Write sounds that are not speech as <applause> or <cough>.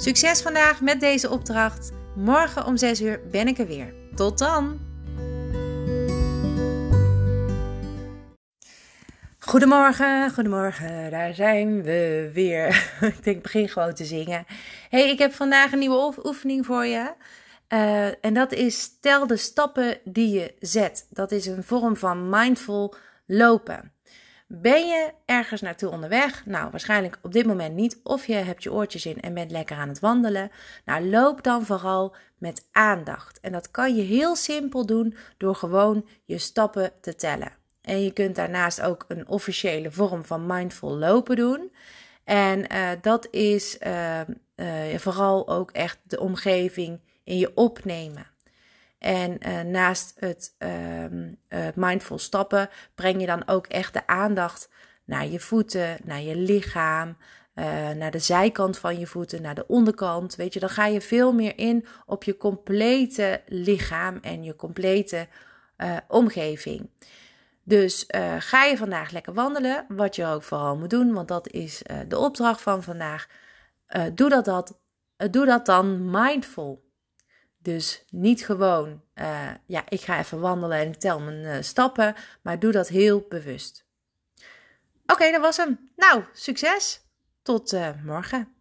Succes vandaag met deze opdracht. Morgen om 6 uur ben ik er weer. Tot dan! Goedemorgen, goedemorgen, daar zijn we weer. <laughs> ik denk, begin gewoon te zingen. hey, ik heb vandaag een nieuwe oefening voor je. Uh, en dat is tel de stappen die je zet. Dat is een vorm van mindful lopen. Ben je ergens naartoe onderweg? Nou, waarschijnlijk op dit moment niet. Of je hebt je oortjes in en bent lekker aan het wandelen. Nou, loop dan vooral met aandacht. En dat kan je heel simpel doen door gewoon je stappen te tellen. En je kunt daarnaast ook een officiële vorm van mindful lopen doen. En uh, dat is uh, uh, vooral ook echt de omgeving in je opnemen. En uh, naast het uh, mindful stappen breng je dan ook echt de aandacht naar je voeten, naar je lichaam, uh, naar de zijkant van je voeten, naar de onderkant. Weet je, dan ga je veel meer in op je complete lichaam en je complete omgeving. Dus ga je vandaag lekker wandelen, wat je ook vooral moet doen, want dat is de opdracht van vandaag. doe, dat, dat, doe dat dan mindful. Dus niet gewoon, uh, ja, ik ga even wandelen en ik tel mijn uh, stappen, maar doe dat heel bewust. Oké, dat was hem. Nou, succes. Tot uh, morgen.